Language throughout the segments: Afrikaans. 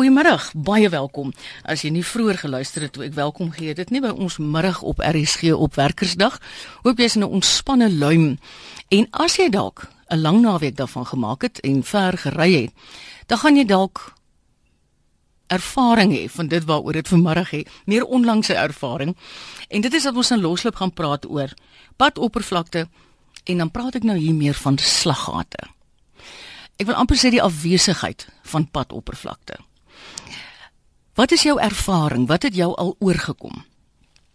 Goeiemôre, baie welkom. As jy nie vroeër geluister het toe ek welkom gee dit nie by ons middag op RSG op Werkersdag. Hoop jy's in 'n ontspanne luim. En as jy dalk 'n lang naweek daarvan gemaak het en ver gery het, dan gaan jy dalk ervaring hê van dit waaroor dit vanmiddag het, meer onlangse ervaring. En dit is dat ons in losloop gaan praat oor padoppervlakte en dan praat ek nou hier meer van slaggate. Ek wil amper sê die afwesigheid van padoppervlakte. Wat is jou ervaring? Wat het jou al oorgekom?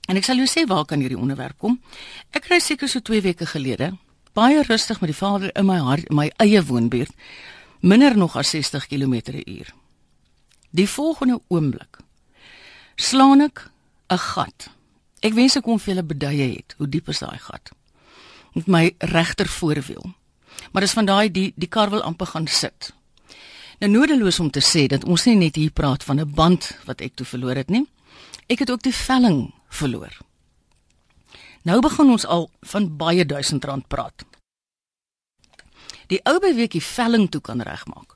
En ek sal jou sê waar kan hierdie onderwerp kom. Ek ry seker so 2 weke gelede, baie rustig met die vader in my hart, my eie woonbuurt, minder nog as 60 km/h. Die volgende oomblik slaan ek 'n gat. Ek wens ek kon vir julle beduie het hoe diep is daai gat. Met my regter voorwiel. Maar dis van daai die die kar wil amper gaan sit. Nou nodeloos om te sê dat ons nie net hier praat van 'n band wat ek toe verloor het nie. Ek het ook die velling verloor. Nou begin ons al van baie duisend rand praat. Die ou beweek die velling toe kan regmaak.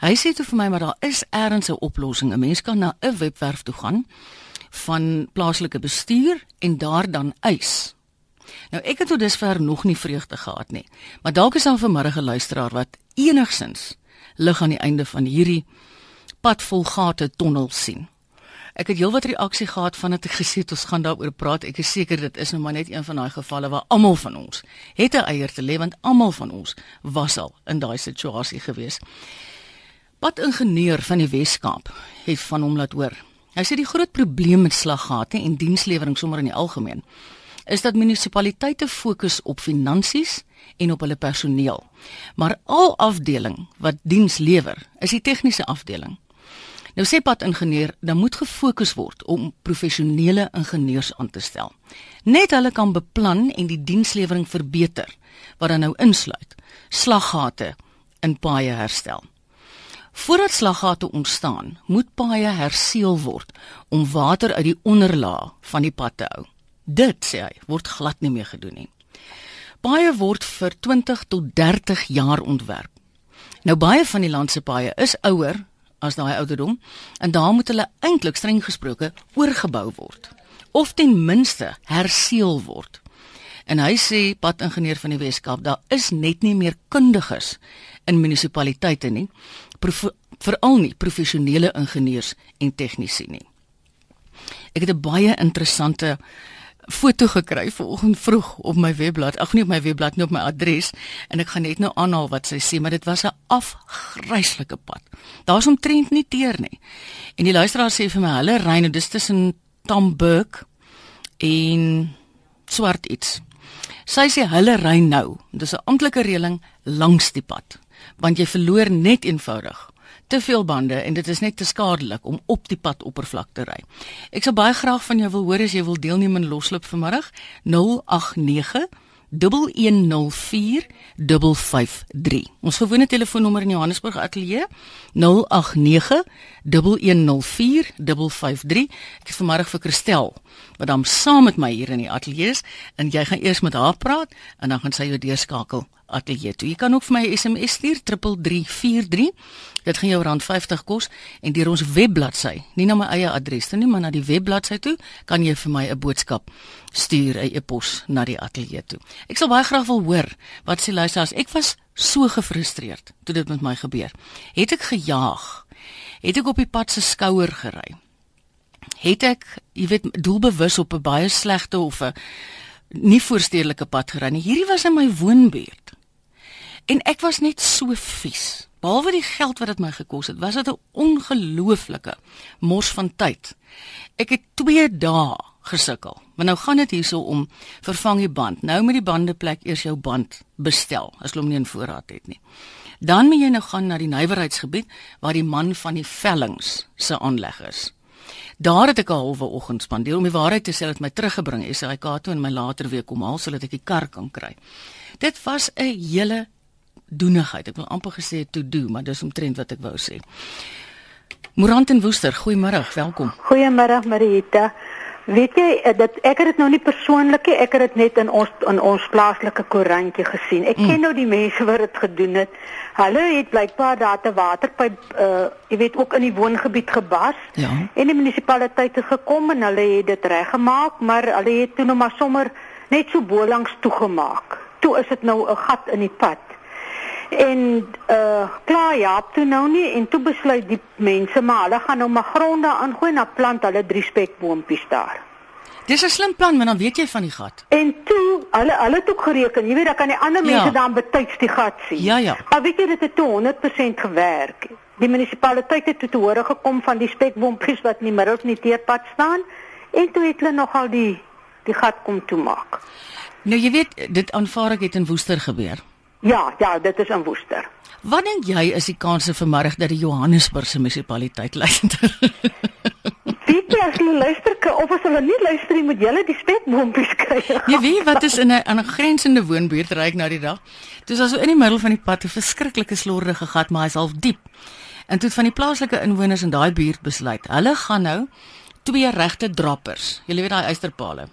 Hy sê toe vir my maar daar is eers 'n oplossing. 'n Mens kan na 'n webwerf toe gaan van plaaslike bestuur en daar dan eis. Nou ek het tot dusver nog nie vreugde gehad nie. Maar dalk is daar vanmiddag 'n luisteraar wat enigsins lig aan die einde van hierdie pad vol gate tonnel sien. Ek het heelwat reaksie gehad van dit ek gesê het ons gaan daaroor praat. Ek is seker dit is nou maar net een van daai gevalle waar almal van ons het 'n eier te lê want almal van ons was al in daai situasie gewees. Padingenieur van die Wes-Kaap het van hom laat hoor. Hy sê die groot probleem met slaggate en dienslewering sommer in die algemeen is dat munisipaliteite fokus op finansies en op hulle personeel. Maar al afdeling wat diens lewer, is die tegniese afdeling. Nou sê pad ingenieur, dan moet gefokus word om professionele ingenieurs aan te stel. Net hulle kan beplan en die dienslewering verbeter wat dan nou insluit slaggate in paaie herstel. Voordat slaggate ontstaan, moet paaie herseël word om water uit die onderlaag van die pad te hou. Dit sê hy word glad nie meer gedoen nie. Baie word vir 20 tot 30 jaar ontwerp. Nou baie van die land se paaie is ouer as daai ouderdom en daar moet hulle eintlik streng gesproke oorgebou word of ten minste herseël word. En hy sê padingenieur van die Weskaap, daar is net nie meer kundiges in munisipaliteite nie, veral nie professionele ingenieurs en tegnisi nie. Ek het 'n baie interessante foto gekry vanoggend vroeg op my webblad. Ag nee, op my webblad, nie op my adres en ek gaan net nou aanhaal wat sy sê, maar dit was 'n afgryslike pad. Daar's omtrent nie teer nie. En die luisteraar sê vir my, hulle ry nou dis tussen Tamburg en swart iets. Sy sê hulle ry nou. Dis 'n amptelike reëling langs die pad, want jy verloor net eenvoudig te veel bande en dit is net te skadelik om op die pad oppervlak te ry. Ek sou baie graag van jou wil hoor as jy wil deelneem aan loslop vanmiddag 089 1104 553. Ons gewone telefoonnommer in Johannesburg ateljee 089 1104 553. Ek is vanmiddag vir Christel wat dan saam met my hier in die ateljee is en jy gaan eers met haar praat en dan gaan sy jou deurskakel ateljee toe. Jy kan ook vir my SMS stuur 3343. Dit gaan jou rand 50 kos en deur ons webbladsy, nie na my eie adres toe nie, maar na die webbladsy toe, kan jy vir my 'n boodskap stuur, 'n e-pos na die ateljee toe. Ek sal baie graag wil hoor wat sê luisteraars. Ek was so gefrustreerd toe dit met my gebeur. Het ek gejaag? Het ek op die pad se skouer gery? Het ek, jy weet, doelbewus op 'n baie slegte of 'n nie voorstedelike pad gery nie. Hierdie was in my woonbuurt. En ek was net so vies. Behalwe die geld wat dit my gekos het, was dit 'n ongelooflike mors van tyd. Ek het 2 dae gesukkel. Maar nou gaan dit hierso om vervang die band. Nou met die bandeplek eers jou band bestel as hom nie in voorraad het nie. Dan moet jy nou gaan na die nywerheidsgebied waar die man van die vellings se aanleg is. Daar het ek 'n halwe oggend spandeer om die waarheid te sê dat my teruggebring is hy Kato en my later weer kom haal sodat ek die kar kan kry. Dit was 'n hele doenigheid. Ek wil amper gesê to do, maar dis omtrent wat ek wou sê. Morant en Woester, goeiemôre, welkom. Goeiemôre Marita. Weet jy, eh, dit ek het dit nou nie persoonlik nie, ek het dit net in ons in ons plaaslike koerantjie gesien. Ek mm. ken nou die mense wat dit gedoen het. Hulle het blykbaar daar te waterpyp uh jy weet ook in die woongebied gebas. Ja. En die munisipaliteit het gekom en hulle het dit reggemaak, maar hulle het toe nou maar sommer net so bo langs toegemaak. Toe is dit nou 'n gat in die pad. En uh klaar ja, toe nou nie en toe besluit die mense maar hulle gaan nou maar gronde aangooi en dan plant hulle drie spekboontjies daar. Dis 'n slim plan, want dan weet jy van die gat. En toe, hulle hulle het ook gereken, jy weet dan kan die ander mense Ja. dan betyds die gat sien. Ja, ja. Maar weet jy dit het toe 100% gewerk. Die munisipaliteit het toe te hore gekom van die spekboontjies wat in die middel van die teerpad staan en toe het hulle nogal die die gat kom toemaak. Nou jy weet, dit aanvaar ek het in Woester gebeur. Ja, ja, dit is in Woester. Wat dink jy is die kanse vanmiddag dat die Johannesburgse munisipaliteit luister? Jy as hulle luister of as hulle nie luister nie, moet julle die spekboontjies kry. Jy weet wat is in 'n aan 'n grensende woonbuurt ry ek nou die dag. Dis also in die middel van die pad 'n verskriklike slordige gat, maar hy's half diep. En toe het van die plaaslike inwoners in daai buurt besluit, hulle gaan nou twee regte drappers. Jy weet daai eysterpale.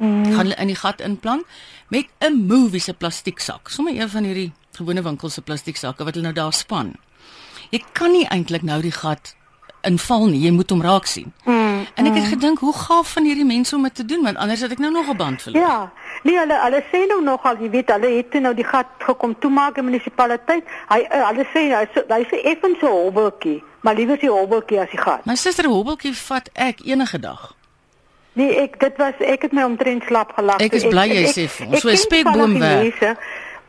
Mm. Gaan in die gat inplant met 'n movie se plastieksak. Sommige een van hierdie gewone winkel se plastieksakke wat hulle nou daar span. Jy kan nie eintlik nou die gat inval nie, jy moet hom raak sien. Mm, en ek het gedink, hoe gaaf van hierdie mense om dit te doen, want anders het ek nou nog 'n band verloor. Ja, nee hulle hulle sê nou nogal, jy weet, hulle het nou die gat gekom toemaak in munisipaliteit. Hy uh, hulle sê hy hy sê effens so hobbeltjie, maar liewer die hobbeltjie as die gat. My suster hobbeltjie vat ek enige dag. Nee, ek dit was ek het my omtrent slap gelag. Ek is bly jy sê vir ons, so 'n spekboom werk. mense,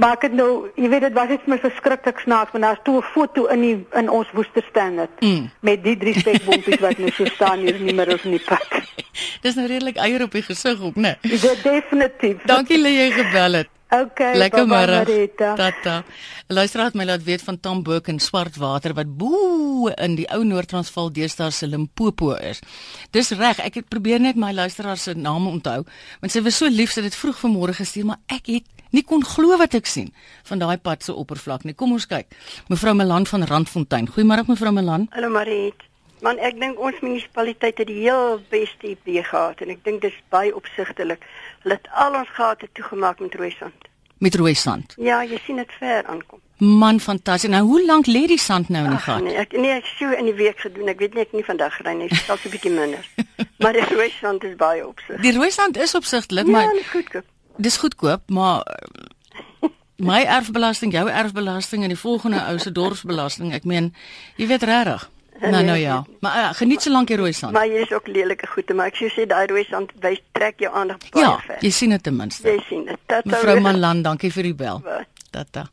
Maar ek het nou, jy weet dit was iets my verskriklik snaaks, maar daar's toe 'n foto in die in ons Woester standaard Mm. met die drie spekboontjies wat nou so staan hier in die middel van die pad. Dis nou redelik eier op die gesig op, né? Dit definitief. Dankie dat jy gebel het. Okay. Lekker môre. Marita. Tata. Luisteraar het my laat weet van Tamboek en Swartwater wat bo in die ou Noord-Transvaal deesdae se Limpopo is. Dis reg, ek het probeer net my luisteraar se name onthou, want sy was so lief sy het dit vroeg vanmôre gestuur, maar ek het nie kon glo wat ek sien van daai pad se oppervlak nie. Kom ons kyk. Mevrou Melan van Randfontein. Goeiemôre mevrou Melan. Hallo Mariet. Man, ek dink ons munisipaliteit het die heel beste idee gehad en ek dink dis baie opsigtelik. Hulle het al ons gate toegemaak met rooi sand. Met rooi sand. Ja, jy sien dit ver aankom. Man, fantasties. Nou, hoe lank lê die sand nou in die gat? nee, ek nee, ek het so in die week gedoen. Ek weet nie ek nie vandag gery nie, dit is 'n bietjie minder. maar die rooi sand is baie opsig. Die rooi sand is opsigtelik, Ja, maar dit is goedkoop. dis goedkoop, maar eh, my erfbelasting, jou erfbelasting en die volgende ou se dorpsbelasting, ek meen, jy weet regtig. Nou Nee, nou ja, maar uh, geniet so lank die rooi sand. Maar jy is ook lelike goede, maar ek sou sê daai rooi sand wys trek jou aandag baie Ja, ver. jy sien dit ten minste. Jy sien dit. Tata, Mevrou Malan, dankie vir die bel. Tata.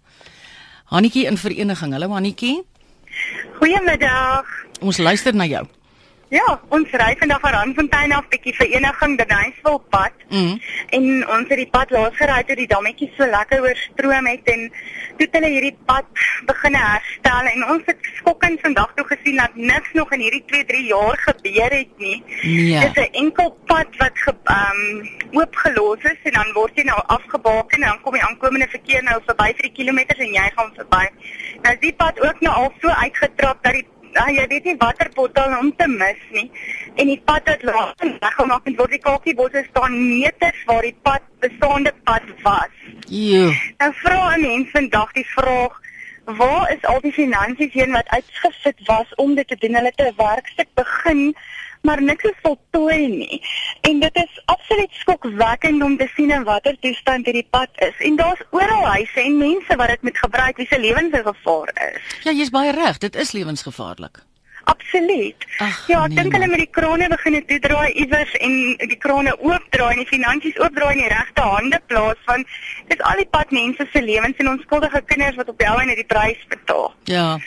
Hannetjie in vereniging. Hallo Hannetjie. Goeiemiddag. Ons luister na jou. Ja, ons ry vandag van Randfontein af bietjie vereniging Denysville pad. Mm. En ons het die pad laas gery toe die dammetjies so lekker oorstroom het en toe het hulle hierdie pad begin herstel en ons het skokkend vandag toe gesien dat niks nog in hierdie 2-3 jaar gebeur het nie. Nee. Dis 'n enkel pad wat ge, um, oopgelos is en dan word jy nou afgebaken en dan kom die aankomende verkeer nou verby vir die kilometers en jy gaan verby. Nou is die pad ook nou al so uitgetrap dat die Ah, jy weet nie watter bottel om te mis nie. En die pad het laat weggemaak en word die kakiebosse staan meters waar die pad bestaande pad was. Jo. Nou vra 'n mens vandag die vraag Waar is al die finansies heen wat uitgesit was om dit te doen? Hulle het 'n werkstuk begin, maar niks is voltooi nie. En dit is absoluut skokwekkend om te sien in watter toestand hierdie pad is. En daar's oral huise en mense wat dit moet gebruik wie se lewens in gevaar is. Ja, jy's baie reg. Dit is lewensgevaarlik. Absoluut. Ag, ja, ek nee, dink hulle man. met die krane begin toe draai iewers en die krane oopdraai en die finansies oopdraai in die regte hande plaas want dis al die pad mense se lewens en onskuldige kinders wat op die ou en die prys betaal. Ja.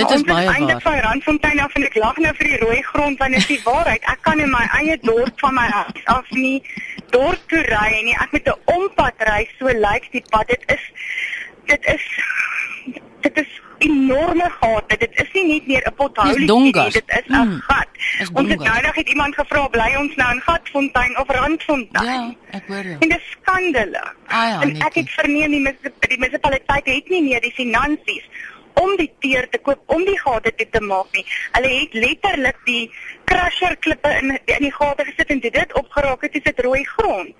Dit Maar is ons is baie eintlik waar. van Randfontein af en ek lag nou vir die rooi grond want dit is die waarheid. Ek kan in my eie dorp van my huis af nie dorp toe ry nie. Ek moet 'n ompad ry. So lyk die pad. Dit is dit is dit is enorme gate. Dit is nie net meer 'n Dis dongas. Dit is 'n Mm, gat. is Ons het nou nog het iemand gevra bly ons nou in Gatfontein of Randfontein. Ja, ek hoor jou. En dit is skandalig. Ah ja, en ek het verneem die, munis- die munisipaliteit het nie meer die finansies om die teer te koop om die gate toe te maak nie. Hulle het letterlik die crusher klippe in in die gate gesit en toe dit opgeraak het, is dit rooi grond.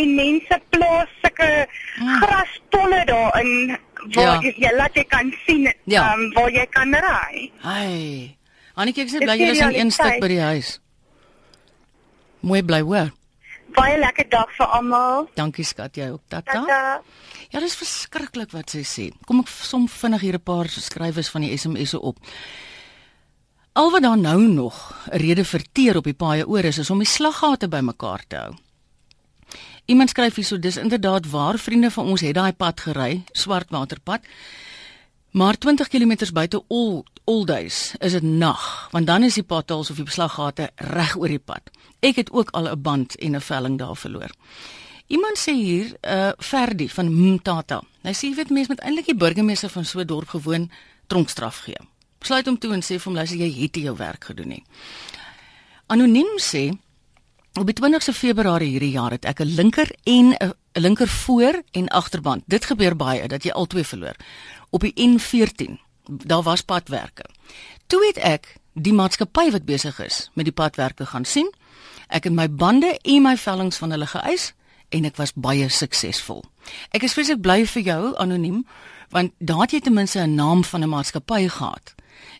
En mense plaas sulke Mm. grastolle daarin waar Ja. jy, jy laat jy kan sien Ja. um, waar jy kan ry. Ai. Annetjie, ek sê bly jy is in een stuk by die huis. Mooi bly hoor. Baie lekker dag vir almal. Dankie skat, jy ook. Tata. Tata. Ja, dis verskriklik wat sy sê. Kom ek som vinnig hier 'n paar skrywers van die SMS'e op. Al wat daar nou nog 'n rede vir teer op die paaie oor is, is om die slaggate bymekaar te hou. Iemand skryf hierso, dis inderdaad waar vriende van ons het daai pad gery, Swartwaterpad. Maar 20 km buite Old Olduis is dit nag, want dan is die potholes of die beslaggate reg oor die pad. Ek het ook al 'n band en 'n velling daar verloor. Iemand sê hier, uh Ferdi van Mtata. Hy sê jy weet mense met eintlik die burgemeester van so 'n dorp gewoon tronkstraf gee. Sluit hom toe en sê vir hom luister jy het jou werk gedoen nie. Anoniem sê op die 20ste Februarie hierdie jaar het ek 'n linker en 'n linker voor en agterband. Dit gebeur baie dat jy albei verloor. Op die N14. Daar was padwerke. Toe het ek die maatskappy wat besig is met die padwerke gaan sien. Ek het my bande en my vellings van hulle geëis en ek was baie suksesvol. Ek is vreeslik bly vir jou anoniem want daar het jy ten minste 'n naam van 'n maatskappy gehad.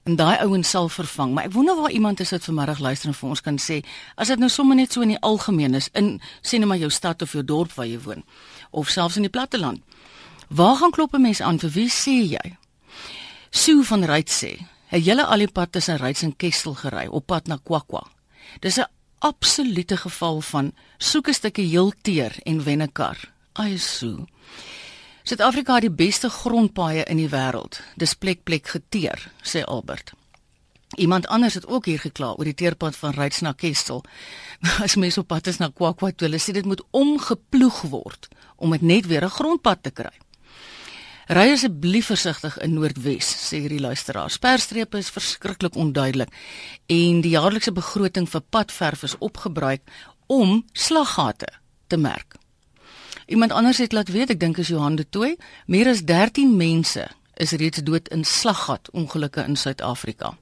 En daai ouens sal vervang, maar ek wonder waar iemand is wat vanmiddag luister en vir ons kan sê as dit nou sommer net so in die algemeen is in sê net maar jou stad of jou dorp waar jy woon of selfs in die platteland. Waar gaan klop 'n mens aan vir wie sê jy? Sue van Ryds sê, "Het julle al die pad tussen Ryds en Kestel gery op pad na Kwakwa?" Dis 'n absolute geval van soek 'n stukkie heel teer en wen 'n kar. Ai Sue. Suid-Afrika het die beste grondpaaie in die wêreld. Dis plek plek geteer, sê Albert. Iemand anders het ook hier gekla oor die teerpad van Ryds na Kestel. As mens op pad is na Kwakwa, hulle sê dit moet omgeploeg word om dit net weer 'n grondpad te kry. Ry asseblief versigtig in Noordwes, sê hierdie luisteraar. Sperstrepe is verskriklik onduidelik en die jaarlikse begroting vir padverf is opgebruik om slaggate te merk. Iemand anders het laat weet, ek dink is Johan de Tooy, meer as 13 mense is reeds dood in slaggat ongelukke in Suid-Afrika.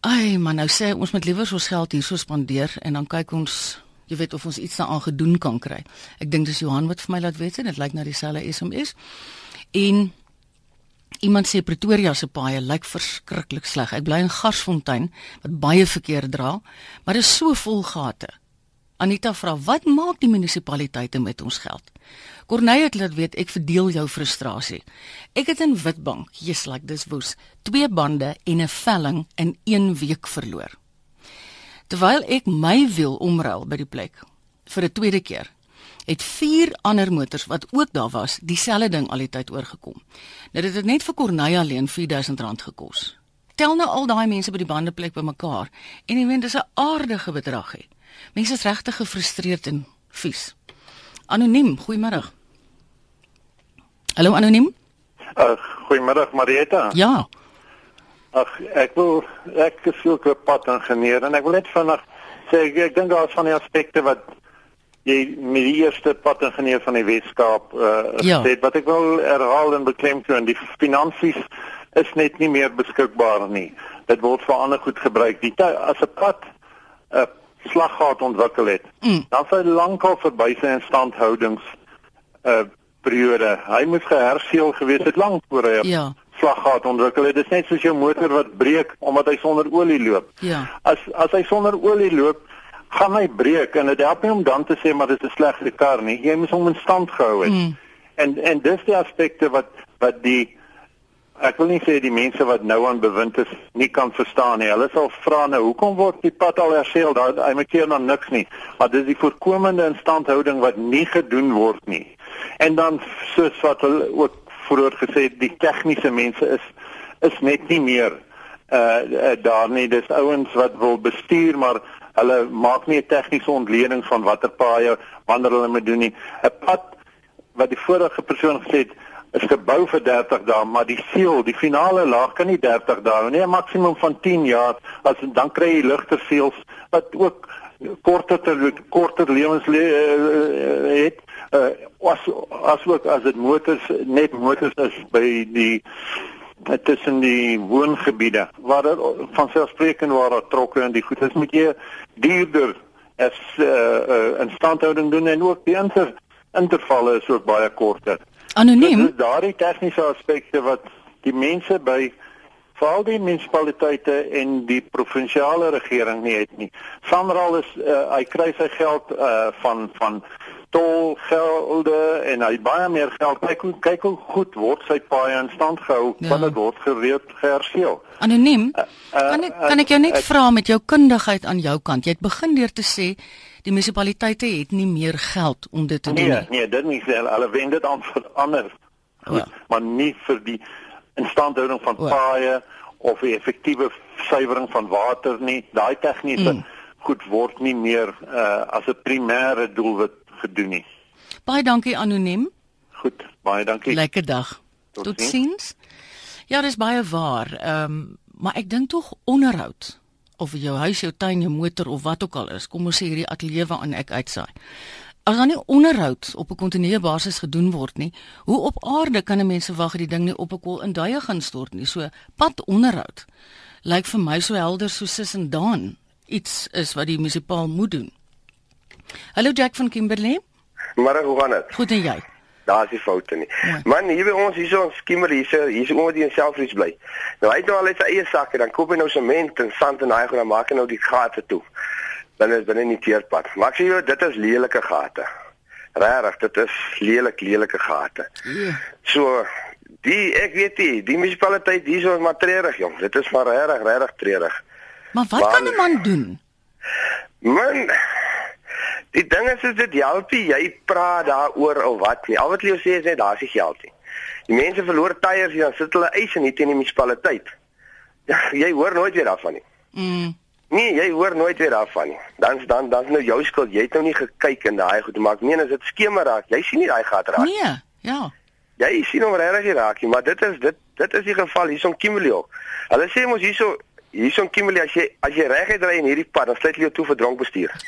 Ai, maar nou sê ons moet liewer ons geld hierso spandeer en dan kyk ons, jy weet of ons iets daaraan gedoen kan kry. Ek dink dis Johan wat vir my laat weet en dit lyk na dieselfde SMS. En iemand sê Pretoria se paaie lyk verskriklik sleg. Ek bly in Garsfontein wat baie verkeer dra, maar dit is so vol gate. Anita vra, wat maak die munisipaliteite met ons geld? Corneille het laat weet ek verdeel jou frustrasie. Ek het in Witbank, jy's like dis woes, twee bande en 'n velling in 1 week verloor. Terwyl ek my wiel omruil by die plek vir 'n tweede keer, het vier ander motors wat ook daar was, dieselfde ding al die tyd oorgekom. Nou dit het net vir Corneille alleen R4000 gekos. Tel nou al daai mense by die bandeplek bymekaar en jy weet dis 'n aardige bedrag hè. Mense is regtig gefrustreerd en vies. Anoniem, goeiemôre. Hallo anoniem? Uh, goeiemiddag Marietta. Ja. Ag ek wil ek is ook 'n padingenieur en ek wil net vinnig sê ek, ek dink daar's van die aspekte wat jy met die eerste padingenieur van die Weskaap uh Ja. sê wat ek wil herhaal en beklemtoon die finansies is net nie meer beskikbaar nie. Dit word vir ander goed gebruik. Die as 'n pad 'n slaggat ontwikkel het, Mm. dan sou lankal verby sy instandhoudings uh periode. Hy moes geherseel gewees het lank voor hy Ja. slaggat ontwikkel het. Dit is net soos jou motor wat breek omdat hy sonder olie loop. Ja. As as hy sonder olie loop, gaan hy breek en dit help nie om dan te sê maar dit is 'n slegte kar nie. Jy moet hom in stand gehou het. Mm. En en dis die aspekte wat wat die ek wil nie sê die mense wat nou aan bewind is nie kan verstaan nie. Hulle sal vra nou hoekom word die pad al herstel? Daar hy maak keer dan niks nie. Maar dis die voorkomende instandhouding wat nie gedoen word nie. En dan soos wat hulle ook vroeër gesê het, die tegniese mense is is net nie meer uh, uh daar nie. Dis ouens wat wil bestuur maar hulle maak nie 'n tegniese ontleding van watter paaie wanneer hulle moet doen nie. 'n Pad wat die vorige persoon gesê het is gebou vir 30 dae, maar die seël, die finale laag kan nie 30 dae hou nie, 'n maksimum van 10 jaar. As dan kry jy ligter seëls wat ook korter ter, korter lewens uh, het. Uh, as as ook as dit motors net motors is by die tussen die woongebiede waar daar vanselfsprekend waar daar trokke en die goed is moet jy duurder as uh, uh, instandhouding doen en ook die inter intervalle is ook baie korter. Anoniem. Dis daardie tegniese aspekte wat die mense by veral die munisipaliteite en die provinsiale regering nie het nie. Sanral is uh, hy kry sy geld uh, van van tolgelde en hy baie meer geld. Kyk hoe kyk hoe goed word sy paaie in stand gehou ja. want dit word gereed geherstel. Anoniem. Uh, uh, kan ek kan ek jou net uh, vra met jou kundigheid aan jou kant. Jy het begin deur te sê die munisipaliteite het nie meer geld om dit te nee, doen nie. Nee, dit nie sê hulle wend dit aan vir ander. Goed, ja. maar nie vir die instandhouding van ja. paaie of die effektiewe suiwering van water nie. Daai tegniese mm. goed word nie meer uh, as 'n primêre doelwit gedoen nie. Baie dankie anoniem. Goed, baie dankie. Lekker dag. Tot, Tot sins. Ja, dis baie waar. Ehm, um, maar ek dink tog onderhoud of jou huis, jou tuin, jou motor of wat ook al is, kom ons sê hierdie ateljee waaraan ek uitsaai. As dan nie onderhoud op 'n kontinuerlike basis gedoen word nie, hoe op aarde kan 'n mens verwag dat die ding nie op 'n kol in duie gaan stort nie? So pad onderhoud lyk vir my so helder so sis en daan iets is wat die munisipaal moet doen. Hallo Jack van Kimberley. Môre hoe gaan dit? Goed en jy? Daar's nie foute nie. Ja. Man, hier by ons hier so ons skimmer hier so hier is iemand wat in selfries bly. Nou hy het nou al sy eie sakke, dan koop hy nou sement en sand en daai gaan dan maak hy nou die gate toe. Dan is binne nie teerpad. Maar ek sê jou dit is lelike gate. Regtig, dit is lelik lelike gate. Ja. So die ek weet nie, die munisipaliteit hier so is maar treurig jong. Dit is maar regtig regtig treurig. Maar wat maar, kan 'n man doen? Man Die ding is as dit help jy, jy praat daaroor of wat nie. Al wat jy sê is net daar's nie geld nie. Die mense verloor tyres en dan sit hulle eis in teen die munisipaliteit. Ja, jy hoor nooit weer daarvan nie. Mm. Nee, jy hoor nooit weer daarvan nie. Dan dan dan nou jou skuld. Jy het nou nie gekyk in daai goed te maak. Nee, as dit skemer raak, jy sien nie daai gat raak. Nee, ja. Jy sien hom regtig raak, maar dit is dit dit is die geval hierson Kimberley. Hulle sê mos hierso hierson Kimberley as jy as jy reguit ry in hierdie pad, dan sluit jy jou toe vir dronk bestuur.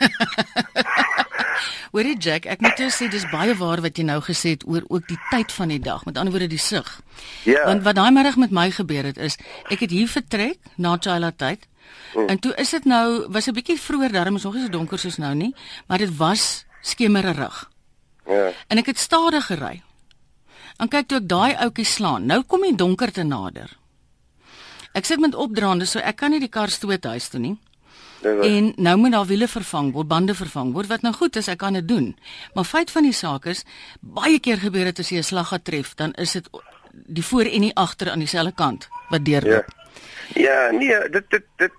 Hoorie Jack, ek moet jou sê dis baie waar wat jy nou gesê het oor ook die tyd van die dag. Met ander woorde die sig. Ja. Want wat daai middag met my gebeur het is, ek het hier vertrek na Chila tyd. Hmm. En toe is dit nou was 'n bietjie vroeër, daarom is nog nie so donker soos nou nie, maar dit was skemerig. Ja. En ek het stadig gery. En kyk toe ek daai ouetjie slaan. Nou kom die donker te nader. Ek sit met opdraande, so ek kan nie die kar stoot huis toe nie. En nou moet daar wiele vervang word, bande vervang word wat nou goed is, ek kan dit doen. Maar feit van die saak is baie keer gebeur dit as jy 'n slag gaan tref, dan is dit die voor en die agter aan dieselfde kant wat deurloop. Ja. ja, nee, dit dit dit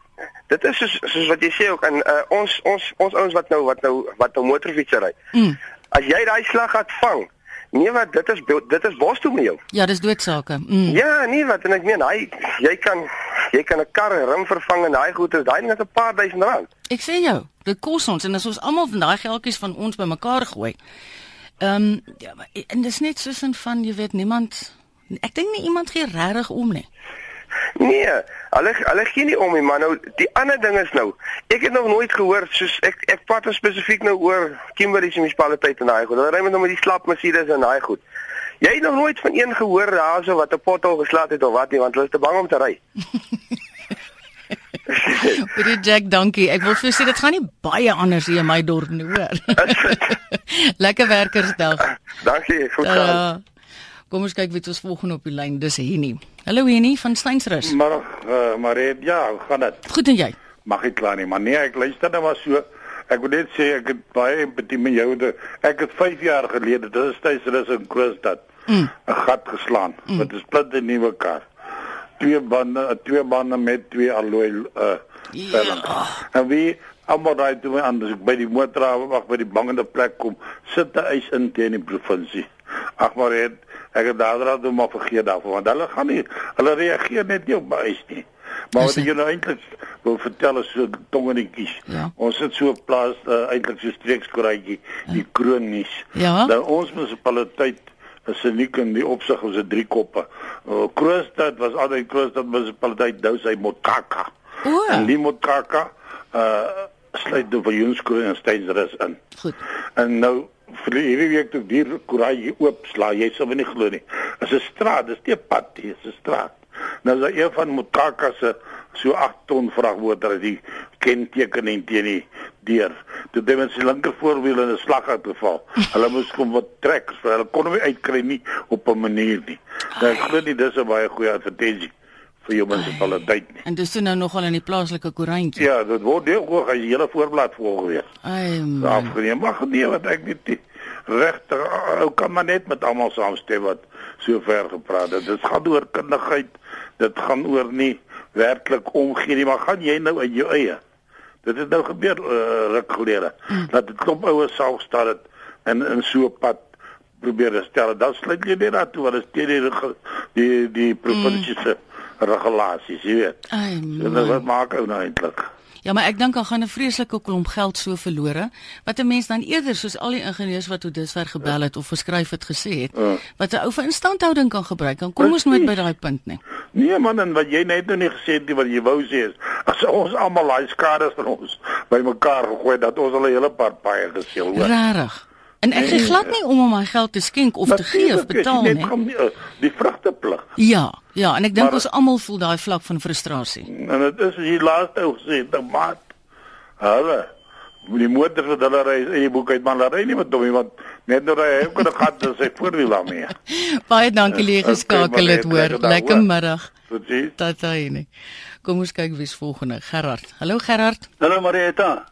dit is soos soos wat jy sê ook aan uh, ons ons ons ouens wat nou wat nou wat nou motorfiets ry. Mm. As jy daai slag gaan vang, Nee wat dit is dit is bos toe met jou. Ja, dis doodsake. Mm. Ja, nee wat en ek meen hy jy kan jy kan 'n kar rim vervang en daai goeder, daai ding is 'n paar duisend rand. Ek sê jou, dit kos ons en as ons almal van daai geldjies van ons bymekaar gooi. Ehm um, ja, en dis net soos van jy weet niemand ek dink nie iemand gee regtig om nie. Nee, hulle hulle gee nie om nie, maar nou die ander ding is nou, ek het nog nooit gehoor soos ek ek praat nou spesifiek nou oor Kimberley se munisipaliteit en daai goed. Hulle ry met nou met die slap Mercedes en daai goed. Jy het nog nooit van een gehoor daarso wat 'n pothol geslaan het of wat nie, want hulle is te bang om te ry. Baie Jack, dankie. Ek wil vir sê dit gaan nie baie anders hier in my dorp nie, hoor. Lekker werkersdag. Dankie, goed gaan. Kom ons kyk wie ons volgende op die lyn. Dis Henny. Hallo Henny van Steynsrus. Maar uh, maar ja, gaan dit? Goed en jy? Mag ek klaar nie, maar nee, ek luister nou maar so. Ek wil net sê ek het baie empatie met jou. Ek het 5 jaar gelede, dit is Steynsrus in Kroonstad, mm. 'n gat geslaan mm. met 'n splinte nuwe kar. Twee bande, twee bande met twee alloy uh ja. En wie almal daai toe aan by die motor wag by die bangende plek kom, sit hy eis in teen die provinsie. Ag maar het ek het daardie dom maar vergeet daarvan want hulle gaan nie hulle reageer net nie op my eis nie. Maar wat jy nou eintlik wil vertel is so tongenetjies. Ja. Ons het so 'n plaas uh, eintlik so streekskoraatjie ja. die kronies. Ja. Nou ons munisipaliteit is uniek in die opsig ons het drie koppe. Uh, Kroonstad was altyd Kroonstad munisipaliteit nou sy Motkaka. O. En die Motkaka uh sluit die Viljoenskroon en Steynsrus in. Goed. En nou vir hierdie week toe die koeraai oop sla, jy sal nie glo nie. Dit is 'n straat, dis nie 'n pad nie, dit is 'n straat. Nou is daar een van Mutaka se so 8 ton vragmotor die kenteken en teen die deur. Dit het mens linker voorwiel in 'n slag uitgeval. Hulle moes kom wat trek, so hulle kon hom nie uitkry nie op 'n manier nie. Nou, ek glo nie dis 'n baie goeie advertensie vir jou munisipaliteit nie. En dis toe nou nogal in die plaaslike koerantjie. Ja, dit word deel hoog as die hele voorblad vol gewees. Ai man. Afgeneem, maar nee, wat ek. Regtig, ou kan maar net met almal saamstem wat so ver gepraat het. Dit gaan oor kundigheid. Dit gaan oor nie werklik omgee nie, maar gaan jy nou in jou eie. Dit het nou gebeur uh, ruk gelede. Mm. Dat dit klop ouers self staan het en in so 'n pad probeer stel. Dan sluit jy net daartoe wat is teen die die die provinsiese mm. Regulasies, jy weet. Ai So, wat maak ou nou eintlik? Ja, maar ek dink dan gaan 'n vreeslike klomp geld so verlore wat 'n mens dan eerder soos al die ingenieurs wat tot dusver gebel het of geskryf het gesê het, Ja. wat 'n ou vir instandhouding kan gebruik. Dan kom ons nooit by daai punt nie. Nee man, en wat jy net nou nie gesê het nie wat jy wou sê is as ons almal daai skades van ons bymekaar gegooi dat ons al 'n hele paar paie geseel hoor. Rarig. En ek gee glad nie om om my geld te skenk of te gee of betaal net nie. gaan die, die vrugteplig. Ja, ja, en ek dink Maar- ons almal voel daai vlak van frustrasie. En dit is die laaste ou gesê, "Die maat." Hulle die motor wat hulle ry in die boek uit man, hulle ry nie met hom nie want net nou ry hy ook in 'n gat en sy voorwiel daarmee. Baie dankie lê maar geskakel het net hoor. lekker daar, Lekker hoor. middag. Presies. Tataine. Kom ons kyk wie's volgende. Gerard. Hallo Gerard. Hallo Marieta.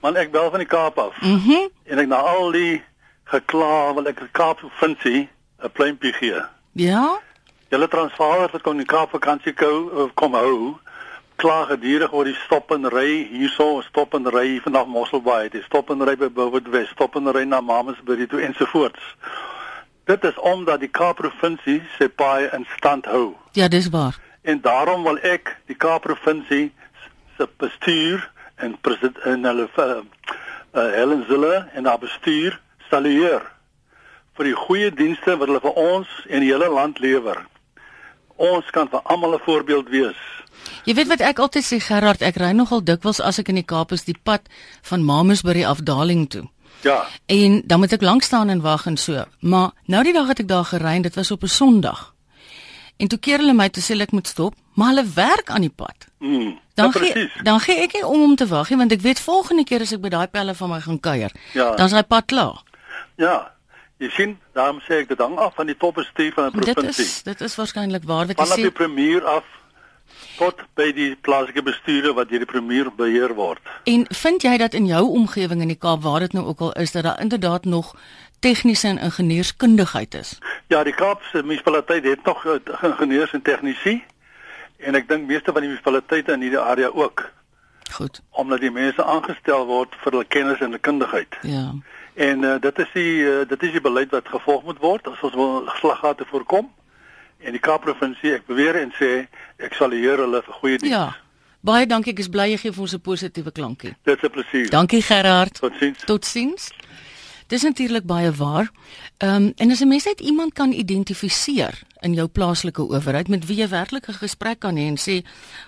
Man ek bel van die Kaap af. Mhm. Mm En ek na al die gekla wil ek die Kaap provinsie 'n pleintjie gee. ja? Julle Transvaal wat kom die Kaap vakansie kou kom hou. Kla gedurig oor die stop en ry hierso, stop en ry vanaf Mosselbaai, die stop en ry by Bouwet Wes, stop en ry na Mamasbury toe ensovoorts. Dit is omdat die Kaap provinsie sy paai in stand hou. Ja, dis waar. En daarom wil ek die Kaap provinsie se bestuur en president en hulle uh, uh, Helen Zille en haar bestuur salueer vir die goeie dienste wat hulle vir ons en die hele land lewer. Ons kan vir almal 'n voorbeeld wees. Jy weet wat ek altyd sê Gerard, ek ry nogal dikwels as ek in die Kaap is die pad van Mamasbury afdaling toe. Ja, En dan moet ek lank staan en wag en so. Maar nou die dag het ek daar gery en dit was op 'n Sondag. En toe keer hulle my toe sê ek moet stop, maar hulle werk aan die pad. mm, Dan ja, gee dan gee ek nie om om te wag nie want ek weet volgende keer as ek by daai pelle van my gaan kuier, Ja. dan is hy pad klaar. Ja. Jy sien, daarom sê ek dit hang af van die topbestuur van 'n Dit provinsie. is dit is waarskynlik waar wat jy die sê. premier af tot by die plaaslike bestuure wat deur die premier beheer word. En vind jy dat in jou omgewing in die Kaap waar dit nou ook al is dat daar inderdaad nog tegniese en ingenieurskundigheid is? Ja, die Kaapse munisipaliteit het nog eh, ingenieurs en tegnisi en ek dink meeste van die munisipaliteite in hierdie area ook Goed. omdat die mense aangestel word vir hulle kennis en hulle kundigheid. Ja. En uh, dit is die uh, dit is die beleid wat gevolg moet word as ons wil slaggate voorkom. En die Kaapprovinsie, ek beweer en sê ek sal Here hulle vir goeie diens. Ja. Baie dankie, ek is bly jy gee vir ons 'n positiewe klankie. Dit is 'n plesier. Dankie Gerard. Totsiens. Totsiens. Dis natuurlik baie waar. Ehm um, en as 'n mens net iemand kan identifiseer in jou plaaslike owerheid met wie jy werklik 'n gesprek kan hê en sê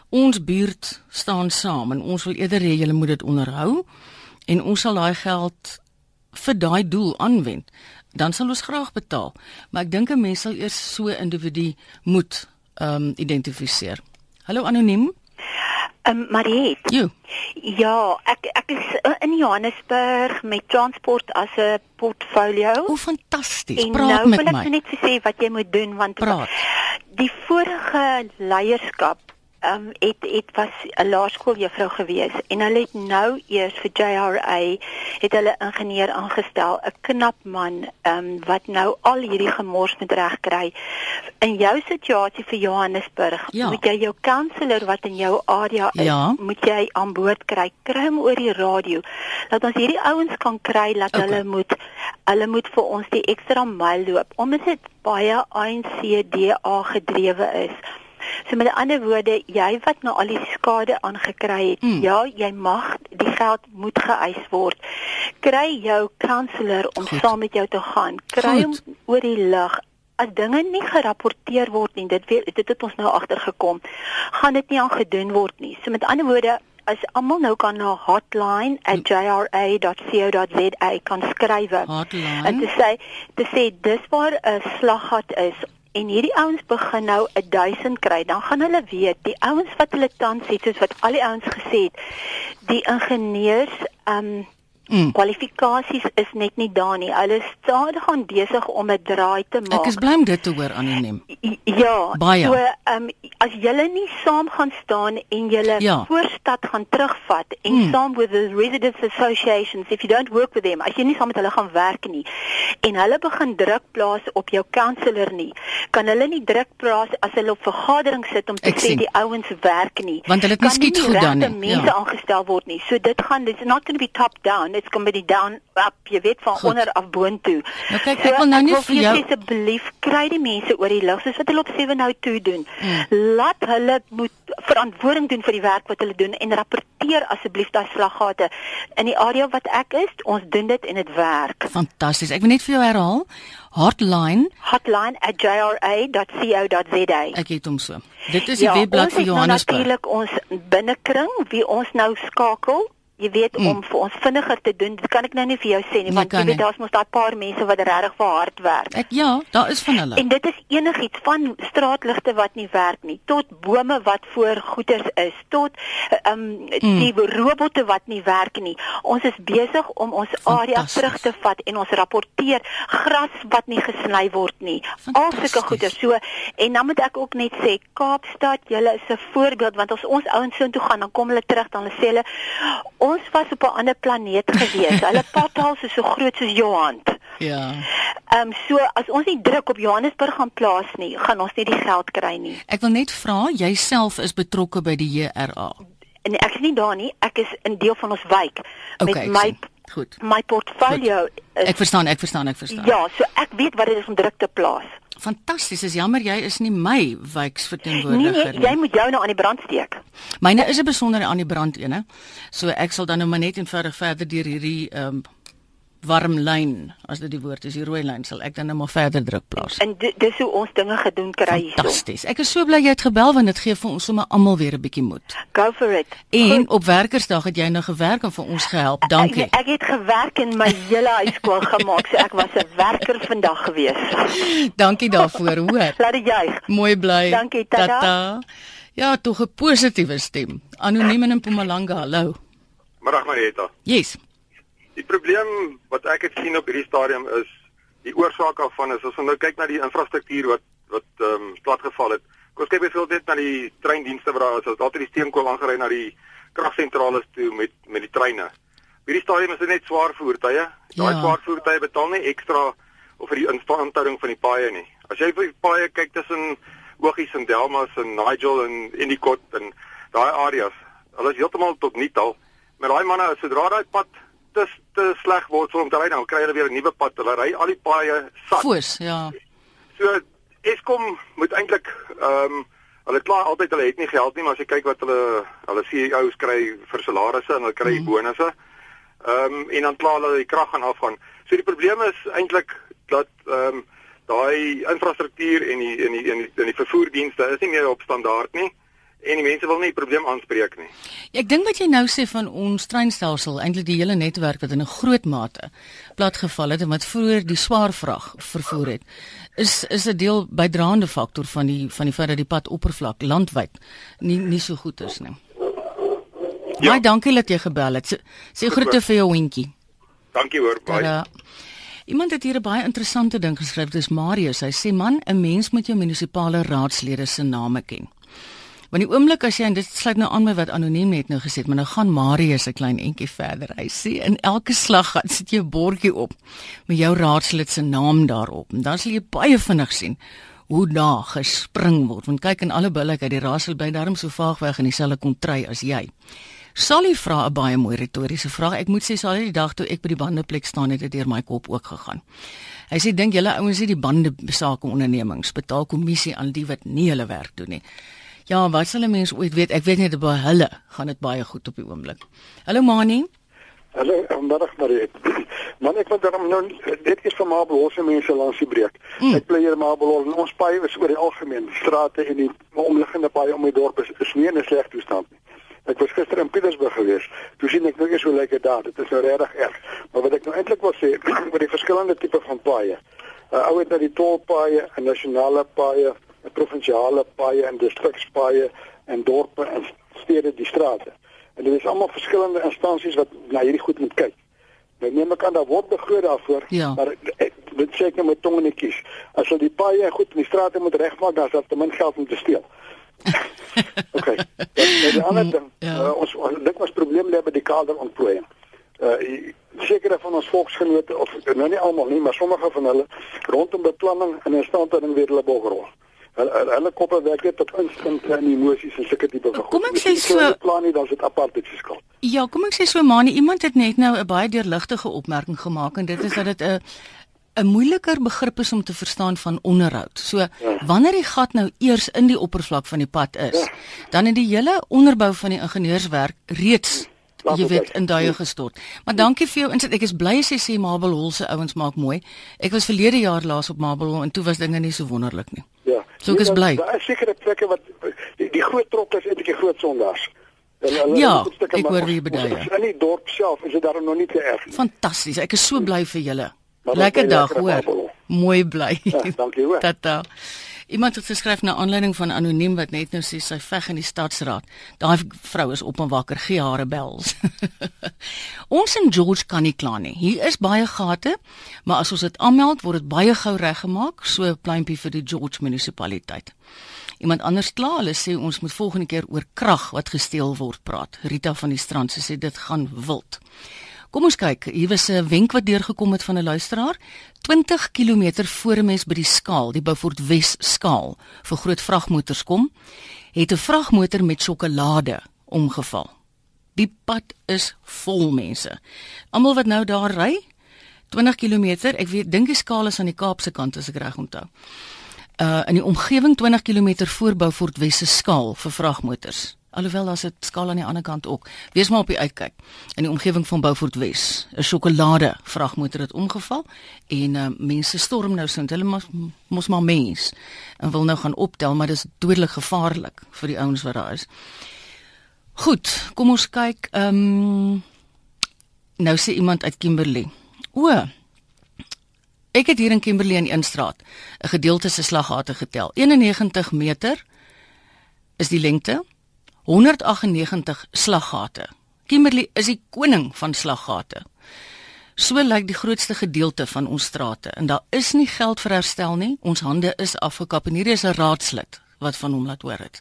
ons buurt staan saam en ons wil eerder hê julle moet dit onderhou en ons sal daai geld vir daai doel aanwend, dan sal ons graag betaal. Maar ek dink 'n mens sal eers so 'n individu moet ehm um, identifiseer. Hallo anoniem. Um, Mariet. Jo. Ja, ek ek is uh, in Johannesburg met transport as 'n portfolio. O, fantasties. en Praat nou met wil ek my. net vir sê wat jy moet doen want Praat. die vorige leierskap ehm um, het het was 'n laerskooljuffrou gewees en hulle het nou eers vir JRA het hulle ingenieur aangestel, 'n knap man ehm um, wat nou al hierdie gemors moet regkry. In jou situasie vir Johannesburg, Ja. moet jy jou counselor wat in jou area is, Ja. moet jy aan boord kry. Kry hom oor die radio. Laat ons hierdie ouens kan kry dat Okay. hulle moet hulle moet vir ons die ekstra myl loop omdat dit baie ANCDA gedrewe is. So met ander woorde, jy wat nou al die skade aangekry het, Mm. ja, jy mag die geld moet geëis word. Kry jou counselor om Goed. saam met jou te gaan. Kry hom Goed. oor die lug. As dinge nie gerapporteer word nie, dit weet dit het ons nou agtergekom. Gaan dit nie aan gedoen word nie. So met ander woorde, as almal nou kan na hotline@jra.co.za kan skryf en Hotline. te sê te sê dis waar 'n slaggat is en hierdie ouens begin nou 1000 kry, dan gaan hulle weet die ouens wat hulle tans het soos wat al die ouens gesê het, die ingenieurs um Mm. Kwalifikasies is net nie daar nie. Hulle is stadig aan besig om 'n draai te maak. Ek is bly om dit te hoor anoniem. Ja. Baie. So, ehm um, as julle nie saam gaan staan en julle ja. voorstad gaan terugvat en mm. saam with the residents associations if you don't work with them, as jy nie saam met hulle gaan werk nie en hulle begin druk plaas op jou councillor nie, kan hulle nie druk plaas as hulle op vergadering sit om te Ek sê sien. die ouens werk nie. Want hulle het miskien goed dan nie. mense ja. aangestel word nie. So dit gaan it's not going to be top down kom by die down up, jy weet van Goed. onder af boontoe. Nou kyk, ek so, wil nou nie vir jou asseblief kry die mense oor die lig soos wat hulle op 7 nou toe doen. Hmm. Laat hulle moet verantwoording doen vir die werk wat hulle doen en rapporteer asseblief daai slaggate in die area wat ek is. Ons doen dit en dit werk. Fantasties. Ek wil net vir jou herhaal. Hotline hotline@jra.co.za. Ek het hom so. Dit is die ja, webblad vir Johannesburg. Nou natuurlik ons binnekring wie ons nou skakel jy weet mm. om vir ons vinniger te doen dit kan ek nou nie vir jou sê nie want jy weet daar's mos daai paar mense wat regtig vir hard werk. Ek ja daar is van hulle. En dit is enigiets van straatligte wat nie werk nie tot bome wat voor goeders is tot ehm um, mm. die robotte wat nie werk nie. Ons is besig om ons area terug te vat en ons rapporteer gras wat nie gesny word nie. Al sulke goeders. So en dan moet ek ook net sê Kaapstad julle is 'n voorbeeld want as ons ouens so toe gaan dan kom hulle terug dan sê hulle ons was op 'n ander planeet gewees. Hulle potholes is so groot soos jou hand. Ja. Ehm um, so as ons nie druk op Johannesburg gaan plaas nie, gaan ons nie die geld kry nie. Ek wil net vra, jouself is betrokke by die JRA. En ek is nie daar nie. Ek is 'n deel van ons wijk okay, met my goed. My portfolio. Goed. Is, ek verstaan, ek verstaan, ek verstaan. Ja, so ek weet wat dit is om druk te plaas. Fantasties, is jammer jy is nie my nee, nee, nie. Jy moet jou nou aan die brand steek. Myne is 'n besondere aan die brand ene. So ek sal dan nou maar net eenvoudig verder deur hierdie ehm um, warm lyn as dit die woord is die rooi lyn sal ek dan net nou maar verder druk plaas. En dis hoe ons dinge gedoen kry hierso. Fantasties. Ek is so bly jy het gebel want dit gee vir ons sommer almal weer 'n bietjie moed. Go for it. En Goed. op werkersdag het jy nou gewerk en vir ons gehelp. Dankie. Ek, ek het gewerk en my hele huis skoon gemaak. So ek was 'n werker vandag gewees. Dankie daarvoor, hoor. Laat dit juig. Mooi bly. Dankie tata. tata. Ja, tog 'n positiewe stem. Anoniem in Mpumalanga. Hallo. Middag Marieta. Yes. Die probleem wat ek het sien op hierdie stadium is die oorsaak daarvan is as ons nou kyk na die infrastruktuur wat wat ehm um, platgeval het. Kom ons kyk byvoorbeeld net na die treindienste wat daar is. Ons het altyd die steenkool aangery na die kragsentrale toe met met die treine. Hierdie stadium is dit net swaar voertuie. Daai ja. swaar voertuie betaal nie ekstra of vir die instandhouding van die paaie nie. As jy vir die paaie kyk tussen Ogies en Delmas en Nigel en Endicott en daai areas, hulle is heeltemal tot niet al. Met daai manne, sodra daai pad te te sleg word vir om te ry, dan kry hulle weer 'n nuwe pad. Hulle ry al die paaie sat. Foos, ja. So Eskom moet eintlik ehm um, hulle kla altyd hulle het nie geld nie, maar as jy kyk wat hulle hulle CEOs kry vir salarisse en hulle kry mm. bonusse. Ehm um, en dan kla hulle die krag gaan afgaan. So die probleem is eintlik dat ehm um, daai infrastruktuur en die en die en die, die vervoerdienste is nie meer op standaard nie en die mense wil nie die probleem aanspreek nie. Ja, ek dink wat jy nou sê van ons treinstelsel, eintlik die hele netwerk wat in 'n groot mate platgeval het en wat vroeër die swaar vrag vervoer het, is is 'n deel bydraende faktor van die van die feit dat die pad oppervlak landwyd nie nie so goed is nie. Ja. Baie dankie dat jy gebel het. Sê groete vir jou hondjie. Dankie hoor, baie. Iemand het hier 'n baie interessante ding geskryf, dis Marius. Hy sê man, 'n mens moet jou munisipale raadslede se name ken. Want die oomblik as jy en dit sluit nou aan by wat anoniem net nou gesê het, maar nou gaan Marius 'n klein entjie verder. Hy sê in elke slaggat sit jy 'n bordjie op met jou raadslid se naam daarop. En dan sal jy baie vinnig sien hoe daar gespring word. Want kyk in alle billikheid, die raadslid bly daarom so vaag weg in dieselfde kontry as jy. Sal jy vra 'n baie mooi retoriese vraag. Ek moet sê sal die dag toe ek by die bandeplek staan het dit deur my kop ook gegaan. Hy sê dink julle ouens het die bande sake ondernemings betaal kommissie aan die wat nie hulle werk doen nie. Ja, wat sal 'n mens ooit weet? Ek weet net by hulle gaan dit baie goed op die oomblik. Hallo Mani. Hallo, middag Marie. Man, ek wil dan nou dit is vir maar behoorse mense langs die breek. Mm. Ek bly hier maar behoor ons paai is oor die algemeen strate en die omliggende paai om die dorp is, is nie in 'n sleg toestand nie. Ek was gister in Pietersburg gewees. Toe sien ek nou eens hoe lyk dit daar. Dit is nou regtig erg. Maar wat ek nou eintlik wil sê oor die verskillende tipe van paaie. Uh, ou het na die tolpaaie, en nasionale paaie, en provinsiale paaie en distrikspaaie en dorpe en stede die strate. En dit is almal verskillende instansies wat na hierdie goed moet kyk. Nou neem ek aan daar word begroot daarvoor, Ja. maar ek, dit sê ek nou met tong in die kies. As hulle die paaie goed in die strate moet regmaak, dan is daar te min geld om te steel. okay. Nou die ander ding, Ja. uh, ons ons dink ons probleem lê by die kaderontplooiing. Uh sekere van ons volksgenote of nou nie almal nie, maar sommige van hulle rondom beplanning en instandhouding weer hulle bogrol. Hulle hulle, hulle koppe werk net op instinkte en emosies en sulke tipe van Kom ek goed. sê so- plan nie dan is dit apartheid se skuld. Ja, kom ek sê so Mani, iemand het net nou 'n baie deurligtige opmerking gemaak en dit is dat dit 'n 'n moeiliker begrip is om te verstaan van onderhoud. So wanneer die gat nou eers in die oppervlak van die pad is, dan het die hele onderbou van die ingenieurswerk reeds jy weet in duie gestort. Maar dankie vir jou insit. Ek is bly as jy sê Mabel Hol se ouens maak mooi. Ek was verlede jaar laas op Mabel Hol en toe was dinge nie so wonderlik nie. Ja. So ek is Nee, bly. Daar is sekere plekke wat die, die groot trokke is eintlik die groot sondaars. Hulle- Ja, stukke, ek hoor wie jy bedoel. In die dorp self is dit daarom nog nie te erg nie. Fantasties. Ek is so bly vir julle. Lekker dag, hoor. Mooi bly. Ja, dankie, hoor. Tata. Iemand het geskryf na aanleiding van anoniem wat net nou sê sy veg in die stadsraad. Daai vrou is op en wakker, gee haar 'n bels. ons in George kan nie kla nie. Hier is baie gate, maar as ons dit aanmeld, word dit baie gou reggemaak, so 'n pluimpie vir die George munisipaliteit. Iemand anders kla, hulle sê ons moet volgende keer oor krag wat gesteel word praat. Rita van die strand sê dit gaan wild. Kom ons kyk, hier was 'n wenk wat deurgekom het van 'n luisteraar. 20 km voor 'n mens by die skaal, die Beaufort Wes skaal, vir groot vragmotors kom, het 'n vragmotor met sjokolade omgeval. Die pad is vol mense. Almal wat nou daar ry, 20 km, ek weet dink die skaal is aan die Kaapse kant as ek reg onthou. Uh in die omgewing 20 km voor Beaufort Wes se skaal vir vragmotors. Alhoewel daar's 'n skaal aan die ander kant ook. Wees maar op die uitkyk. In die omgewing van Beaufort Wes, 'n sjokolade vragmotor het omgeval en uh, mense storm nou sint. Hulle mos mos maar mens en wil nou gaan optel, maar dis dodelik gevaarlik vir die ouens wat daar is. Goed, kom ons kyk. Ehm um, nou sê iemand uit Kimberley. O, Ek het hier in Kimberley in een straat 'n gedeelte se slaggate getel. 91 meter is die lengte. 198 slaggate. Kimberley is die koning van slaggate. So lyk die grootste gedeelte van ons strate en daar is nie geld vir herstel nie. Ons hande is afgekap en hierdie is 'n raadslid wat van hom laat hoor het.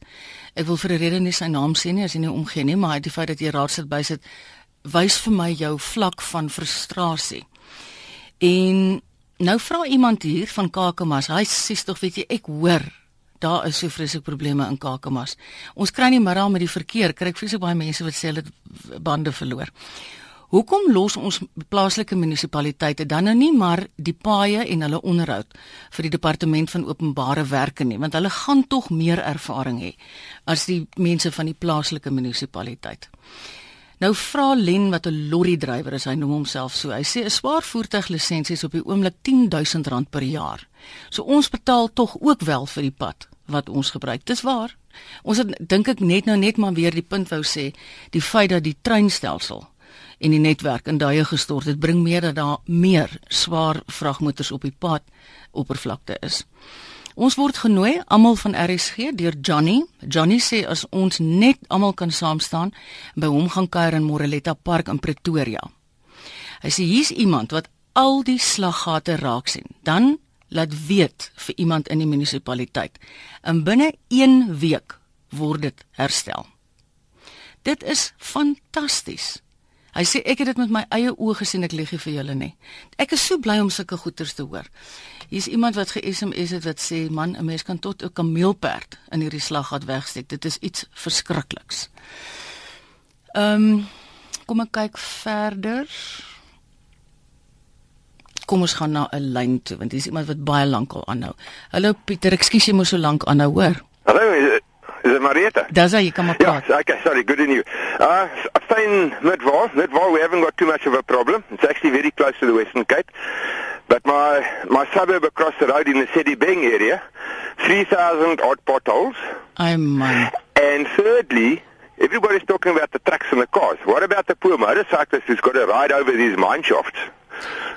Ek wil vir 'n rede nie sy naam sê nie as hy nie omgee nie, maar die feit dat jy raadslid bysit wys vir my jou vlak van frustrasie. En nou vra iemand hier van Kakamas, hy sê tog weet jy ek hoor daar is so vreeslik probleme in Kakamas. Ons kry nie middag met die verkeer, kry ek vreeslik baie mense wat sê hulle het bande verloor. Hoekom los ons plaaslike munisipaliteite dan nou nie maar die paaie en hulle onderhoud vir die departement van openbare werke nie, want hulle gaan tog meer ervaring hê as die mense van die plaaslike munisipaliteit. Nou vra Len wat 'n lorry drywer is, hy noem homself so. Hy sê 'n swaar voertuiglisensie is op die oomblik R10000 per jaar. So ons betaal tog ook wel vir die pad wat ons gebruik. Dis waar. Ons het dink ek net nou net maar weer die punt wou sê, die feit dat die treinstelsel en die netwerk in duie gestort het, bring meer dat daar meer swaar vragmotors op die pad oppervlakte is. Ons word genooi almal van RSG deur Johnny. Johnny sê as ons net almal kan saam staan by hom gaan kuier in Moreletta Park in Pretoria. Hy sê hier's iemand wat al die slaggate raak sien. Dan laat weet vir iemand in die munisipaliteit. En binne 1 week word dit herstel. Dit is fantasties. Hy sê ek het dit met my eie oë gesien, ek lieg nie vir julle nie. Ek is so bly om sulke goeters te hoor. Hier's iemand wat ge-SMS het wat sê man, 'n mens kan tot 'n kameelperd in hierdie slaggat wegsteek. Dit is iets verskrikliks. Ehm um, kom ek kyk verder. Kom ons gaan na 'n lyn toe want hier's iemand wat baie lank al aanhou. Hallo Pieter, ekskuus jy moes so lank aanhou, hoor. Hallo, Marietta? Dis hy, jy kan maar Yeah, okay, sorry, good in you. Uh, fine Midvar, Midvar, we haven't got too much of a problem. It's actually very close to the Western Cape. But my my suburb across the road in the City Beng area, 3,000 odd potholes. Ai man. And thirdly, everybody's talking about the trucks and the cars. What about the poor motorcyclist who's got to ride over these mine shafts?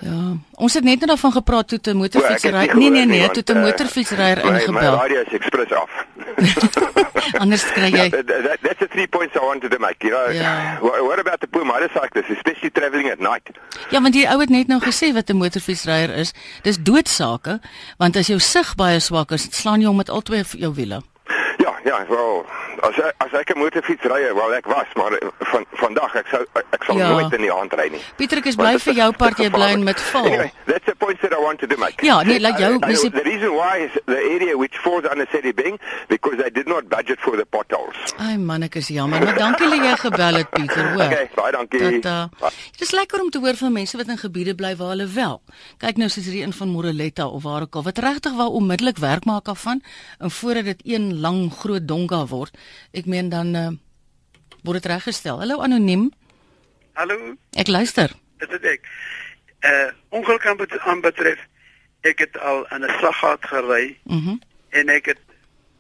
Ja, ons het net nou daarvan gepraat toe 'n motorfietsry. Nee nee nee, toe 'n eh, motorfietsryer My, my ingebel. radio is express af. Anders kry jy Yeah, that, that, that's the three points I wanted to make. You know, Yeah. what, what about the poor motorcyclists, especially traveling at night? Ja, want die ou het net nou gesê wat 'n motorfietsryer is. Dis doodsake, want as jou sig baie swak is, slaan jy hom met al twee v- jou wiele. Ja, wel, as ek, as ek 'n motorfiets ry, wel ek was, maar eh, van vandag ek sou ek sal Ja. nooit in die aand ry nie. Pieter, ek is bly vir jou part jy bly in met val. Anyway, that's the point that I wanted to make. Ja, nee, laat jou- dis die- the reason why is the area which falls under Sedibeng because they did not budget for the potholes. Ai man, ek is jammer, maar dankie dat jy gebel het Pieter, hoor. Okay, baie dankie. Dat uh, dit is lekker om te hoor van mense wat in gebiede bly waar hulle wel. Kyk nou soos hierdie een van Moreletta of waar ook al wat regtig wou onmiddellik werk maak af van en voordat dit een lang groot donga word. Ek meen dan uh, word dit reggestel. Hallo anoniem, Hallo, ek luister. dit is ek. Uh ongeluk aan, bet aan betref, ek het al in 'n slaggat gery Mhm. Mm en ek het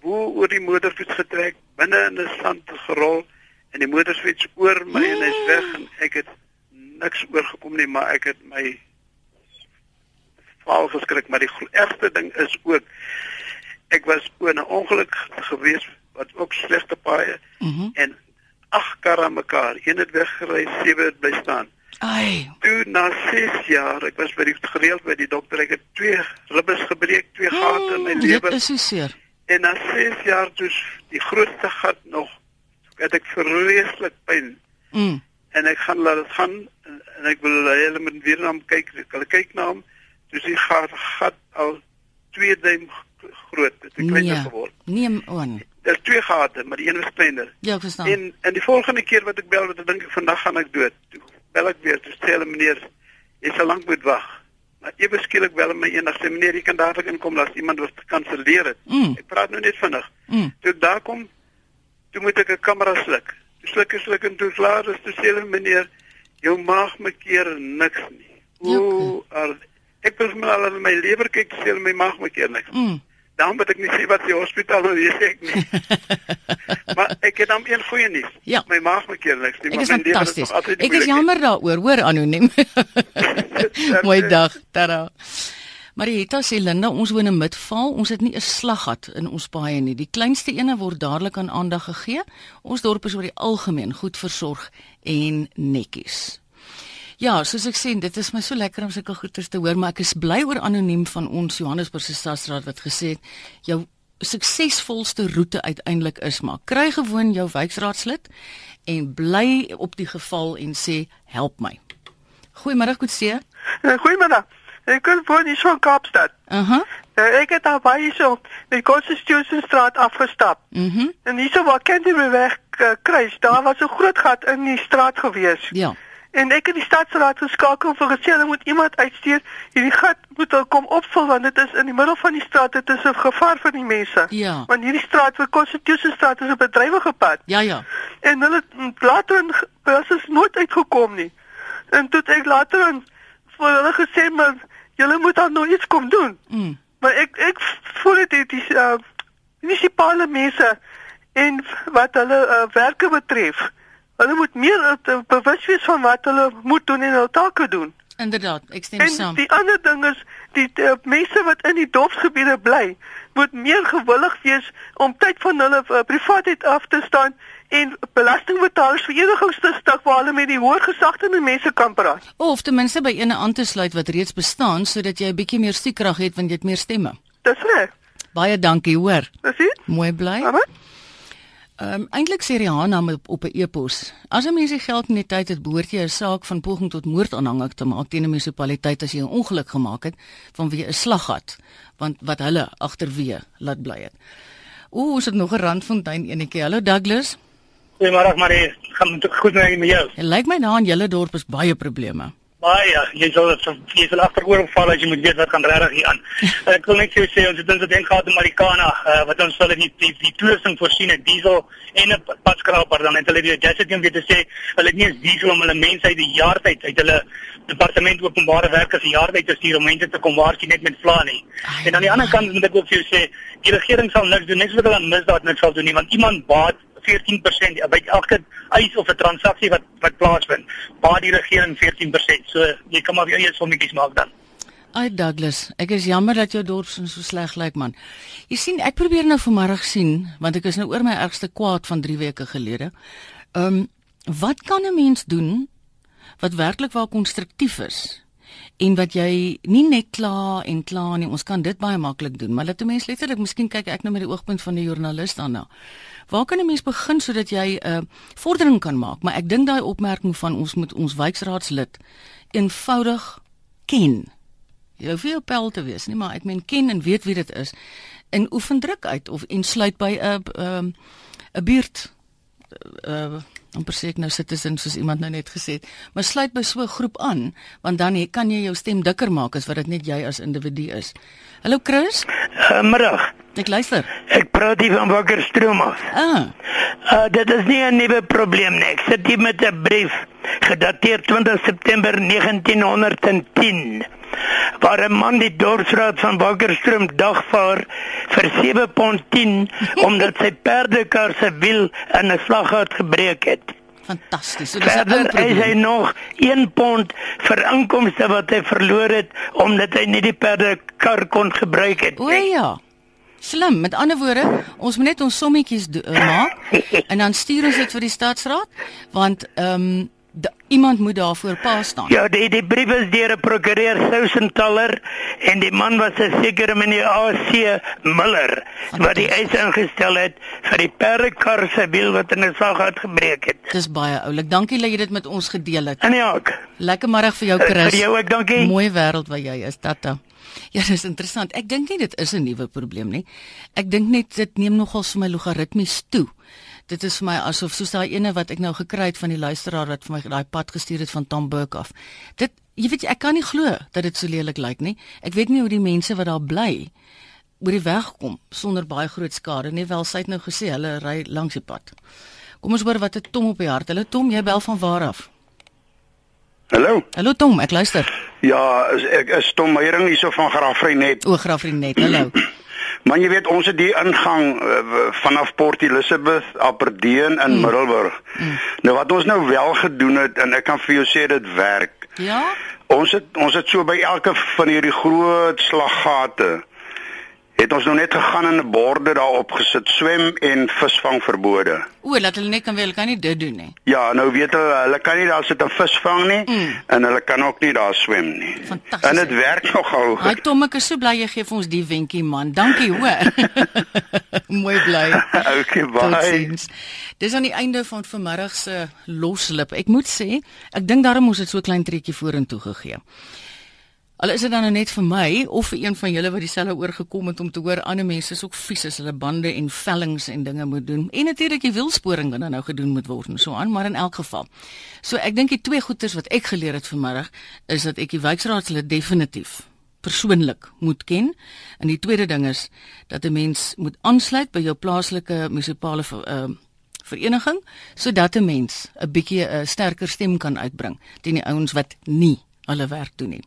bo oor die motorfiets getrek, binne in 'n sand gerol en die motorfiets oor my en hy's weg en ek het niks oorgekom nie, maar ek het my val geskrik, maar die ergste ding is ook ek was oor 'n ongeluk gewees wat ook slegte paaie Mhm. en ag karre mekaar, een het weggery, sewe het bly staan. Ai, Toe na 6 jaar, ek was by die gereeld by die dokter, ek het twee ribbes gebreek, twee gate in my dit lewer is so seer. en na 6 jaar dus die grootste gat nog het ek vreeslik pyn Mm. en ek gaan laat dit gaan en, en ek wil hulle moet weer na hom kyk, wil kyk na hom. Dus die gat, gat al 2 duim groot, dit het kleiner Nee. geword. Neem aan. Daar's twee gate, maar die een was kleiner. Ja, ek verstaan. En en die volgende keer wat ek bel, wat ek dink vandag gaan ek dood. Toe bel ek weer, toe sê hulle meneer, jy sal lank moet wag. Maar ewe skielik hulle my sê meneer, jy kan dadelik inkom, daar's iemand wat kanselleer het. Mm. Ek praat nou net vinnig. Mm. Toe daar kom, toe moet ek 'n kamera sluk. Toe sluk ek sluk en toe klaar is, toe sê hulle meneer, jou maag maak keer niks nie. Ooh, ar- ek wil maar al in my lewer kyk, sê hulle my maag maak keer niks. Mm. Dan moet ek nie sê wat die hospitaal nou weet ek nie. maar ek het dan een goeie nuus. Ja. My maag maak keer niks nie, Ek maar my lewer is nog altyd Ek is jammer daaroor, hoor anoniem. Mooi dag. Tada. Marietta sê Linda, ons woon in Midval. Ons het nie 'n slaggat in ons paaie nie. Die kleinste ene word dadelik aan aandag gegee. Ons dorp is oor die algemeen goed versorg en netjies. Ja, soos ek sê, dit is my so lekker om sulke goeters te hoor, maar ek is bly oor anoniem van ons Johannesburgse stadsraad wat gesê het jou suksesvolste roete uiteindelik is maar kry gewoon jou wijkraadslid en bly op die geval en sê help my. Goeiemôre Koetsie. Eh, Goeiemiddag. Ek kom van die son Kaapstad. Aha. Uh, ek het daar by hierso die Constitution straat afgestap. Mhm. En hierso waar Canterbury weg uh, kruis, daar was 'n groot gat in die straat gewees. Ja. En ek het die stadsraad geskakel vir gesê hulle moet iemand uitstuur. Hierdie gat moet hulle kom opvul want dit is in die middel van die straat. Dit is 'n gevaar vir die mense. Ja. Want hierdie straat vir Constitution straat is 'n bedrywige pad. Ja ja. En hulle het later in was is nooit uitgekom nie. En toe het ek later in vir hulle gesê maar julle moet dan nou iets kom doen. Mm. Maar ek ek voel dit dit is uh munisipale mense en wat hulle uh, werke betref. Hulle moet meer uh, bewus wees van wat hulle moet doen en hul take doen. Inderdaad, ek stem En saam. die ander ding is die uh, mense wat in die dorpsgebiede bly, moet meer gewillig wees om tyd van hulle uh, privaatheid af te staan en belastingbetalers verenigings te stig waar hulle met die hoër gesagte mense kan praat. Of ten minste by ene aan te sluit wat reeds bestaan sodat jy 'n bietjie meer stiekrag het want jy het meer stemme. Dis reg. Baie dankie, hoor. Dis dit? Mooi bly. Ehm um, eintlik sê Rihanna op, op 'n e-pos. As 'n mens die geld in die tyd het, behoort jy 'n saak van poging tot moord aanhangig te maak teen 'n munisipaliteit as jy 'n ongeluk gemaak het vanweë 'n slaggat, want wat hulle agterweë laat bly het. Ooh, ons het nog 'n randfontein enetjie. Hallo Douglas. Goeiemôre Marie, gaan dit goed met jou? Dit lyk my daar in julle dorp is baie probleme. Baie, jy sal jy sal agteroor val as jy moet weet wat gaan regtig hier aan. Ek wil net vir jou sê ons het insident gehad in Marikana uh, wat ons hulle die die, die toerusting voorsien het diesel en 'n padskraper dan het hulle die Jessica weer te sê hulle het nie eens diesel om hulle mense uit die jaar tyd uit hulle departement openbare werke se jaar tyd te stuur om mense te kom waarsku net met vla nie. En aan die ander kant moet ek ook vir jou sê die regering sal niks doen, niks wat hulle aan misdaad niks sal doen nie want iemand baat 14% by elke eis of 'n transaksie wat wat plaasvind. Baie die regering 14%. So jy kan maar weer eie sommetjies maak dan. Ai Douglas, ek is jammer dat jou dorp so sleg lyk man. Jy sien, ek probeer nou vanmôre sien want ek is nou oor my ergste kwaad van 3 weke gelede. Ehm um, wat kan 'n mens doen wat werklik wel konstruktief is? En wat jy nie net kla en kla nie ons kan dit baie maklik doen maar laat 'n mens letterlik miskien kyk ek nou met die oogpunt van 'n joernalis daarna. Waar kan 'n mens begin sodat jy 'n uh, vordering kan maak? Maar ek dink daai opmerking van ons moet ons wijkraadslid eenvoudig ken. Jy hoef nie op pel te wees nie maar ek meen ken en weet wie dit is en oefen druk uit of insluit by 'n 'n 'n buurt uh amper sê ek nou citizens soos iemand nou net gesê het, maar sluit by so 'n groep aan, want dan kan jy jou stem dikker maak as wat dit net jy as individu is. Hallo Chris? Uh, middag. Ek luister. Ek praat hier van Wakkerstroom af. Ah. Uh dit is nie 'n nuwe probleem nie. Ek sit hier met 'n brief gedateer 20 September 1910 waar 'n man die dorpsraad van Wakkerstroom dagvaar vir 7 pond 10 omdat sy perdekar se wiel in 'n slaggat gebreek het. Fantasties. So dis 'n ou probleem. Hy sê nog 1 pond vir inkomste wat hy verloor het omdat hy nie die perdekar kon gebruik het nie. O ja. Slim. Met ander woorde, ons moet net ons sommetjies uh, maak en dan stuur ons dit vir die stadsraad want ehm um, Da, iemand moet daarvoor pa staan. Ja, die die brief is deur 'n prokureur Sousentaler en die man was 'n sekere meneer AC Miller wat die eis ingestel het vir die perdekar se wiel wat in 'n sag het gebreek het. Dis baie oulik. Dankie dat jy dit met ons gedeel het. En ja. Ook. Lekker middag vir jou Chris. Vir jou ek dankie. Mooi wêreld waar jy is, tata. Ja, dis interessant. Ek dink nie dit is 'n nuwe probleem nie. Ek dink net dit neem nogal vir my logaritmies toe dit is vir my asof soos daai ene wat ek nou gekry het van die luisteraar wat vir my daai pad gestuur het van Tom Burke af. Dit jy weet ek kan nie glo dat dit so lelik lyk nie. Ek weet nie hoe die mense wat daar bly oor die weg kom sonder baie groot skade nie. Wel sy het nou gesê hulle ry langs die pad. Kom ons hoor wat het Tom op die hart. Hallo Tom, jy bel van waar af? Hallo. Hallo Tom, ek luister. Ja, ek is Tom Meyering hierso van Graafrenet. O, Graafrenet. Hallo. Maar jy weet ons het die ingang uh, vanaf Port Elizabeth, Aberdeen en mm. Middelburg. Mm. Nou wat ons nou wel gedoen het en ek kan vir jou sê dit werk. Ja. Ons het ons het so by elke van hierdie groot slaggate het ons nou net gegaan en 'n borde daarop gesit swem en visvang verbode. O, laat hulle net kan wel kan nie dit doen nie. Ja, nou weet hulle hulle kan nie daar sit en visvang nie mm. en hulle kan ook nie daar swem nie. Fantasties. En dit werk nogal. Haai Tom, ek is so bly jy gee vir ons die wenkie man. Dankie hoor. Mooi bly. okay, bye. Dis aan die einde van vanmiddag se loslip. Ek moet sê, ek dink daarom moes dit so klein trekkie vorentoe gegee. Al is dit dan nou net vir my of vir een van julle wat dieselfde oorgekom het om te hoor ander mense is ook vies as hulle bande en vellings en dinge moet doen. En natuurlik die wielsporing wat nou gedoen moet word en so aan, maar in elk geval. So ek dink die twee goeters wat ek geleer het vanmiddag is dat ek die wijkraadslid definitief persoonlik moet ken. En die tweede ding is dat 'n mens moet aansluit by jou plaaslike munisipale uh, vereniging sodat 'n mens 'n bietjie 'n sterker stem kan uitbring teen die ouens wat nie hulle werk doen nie.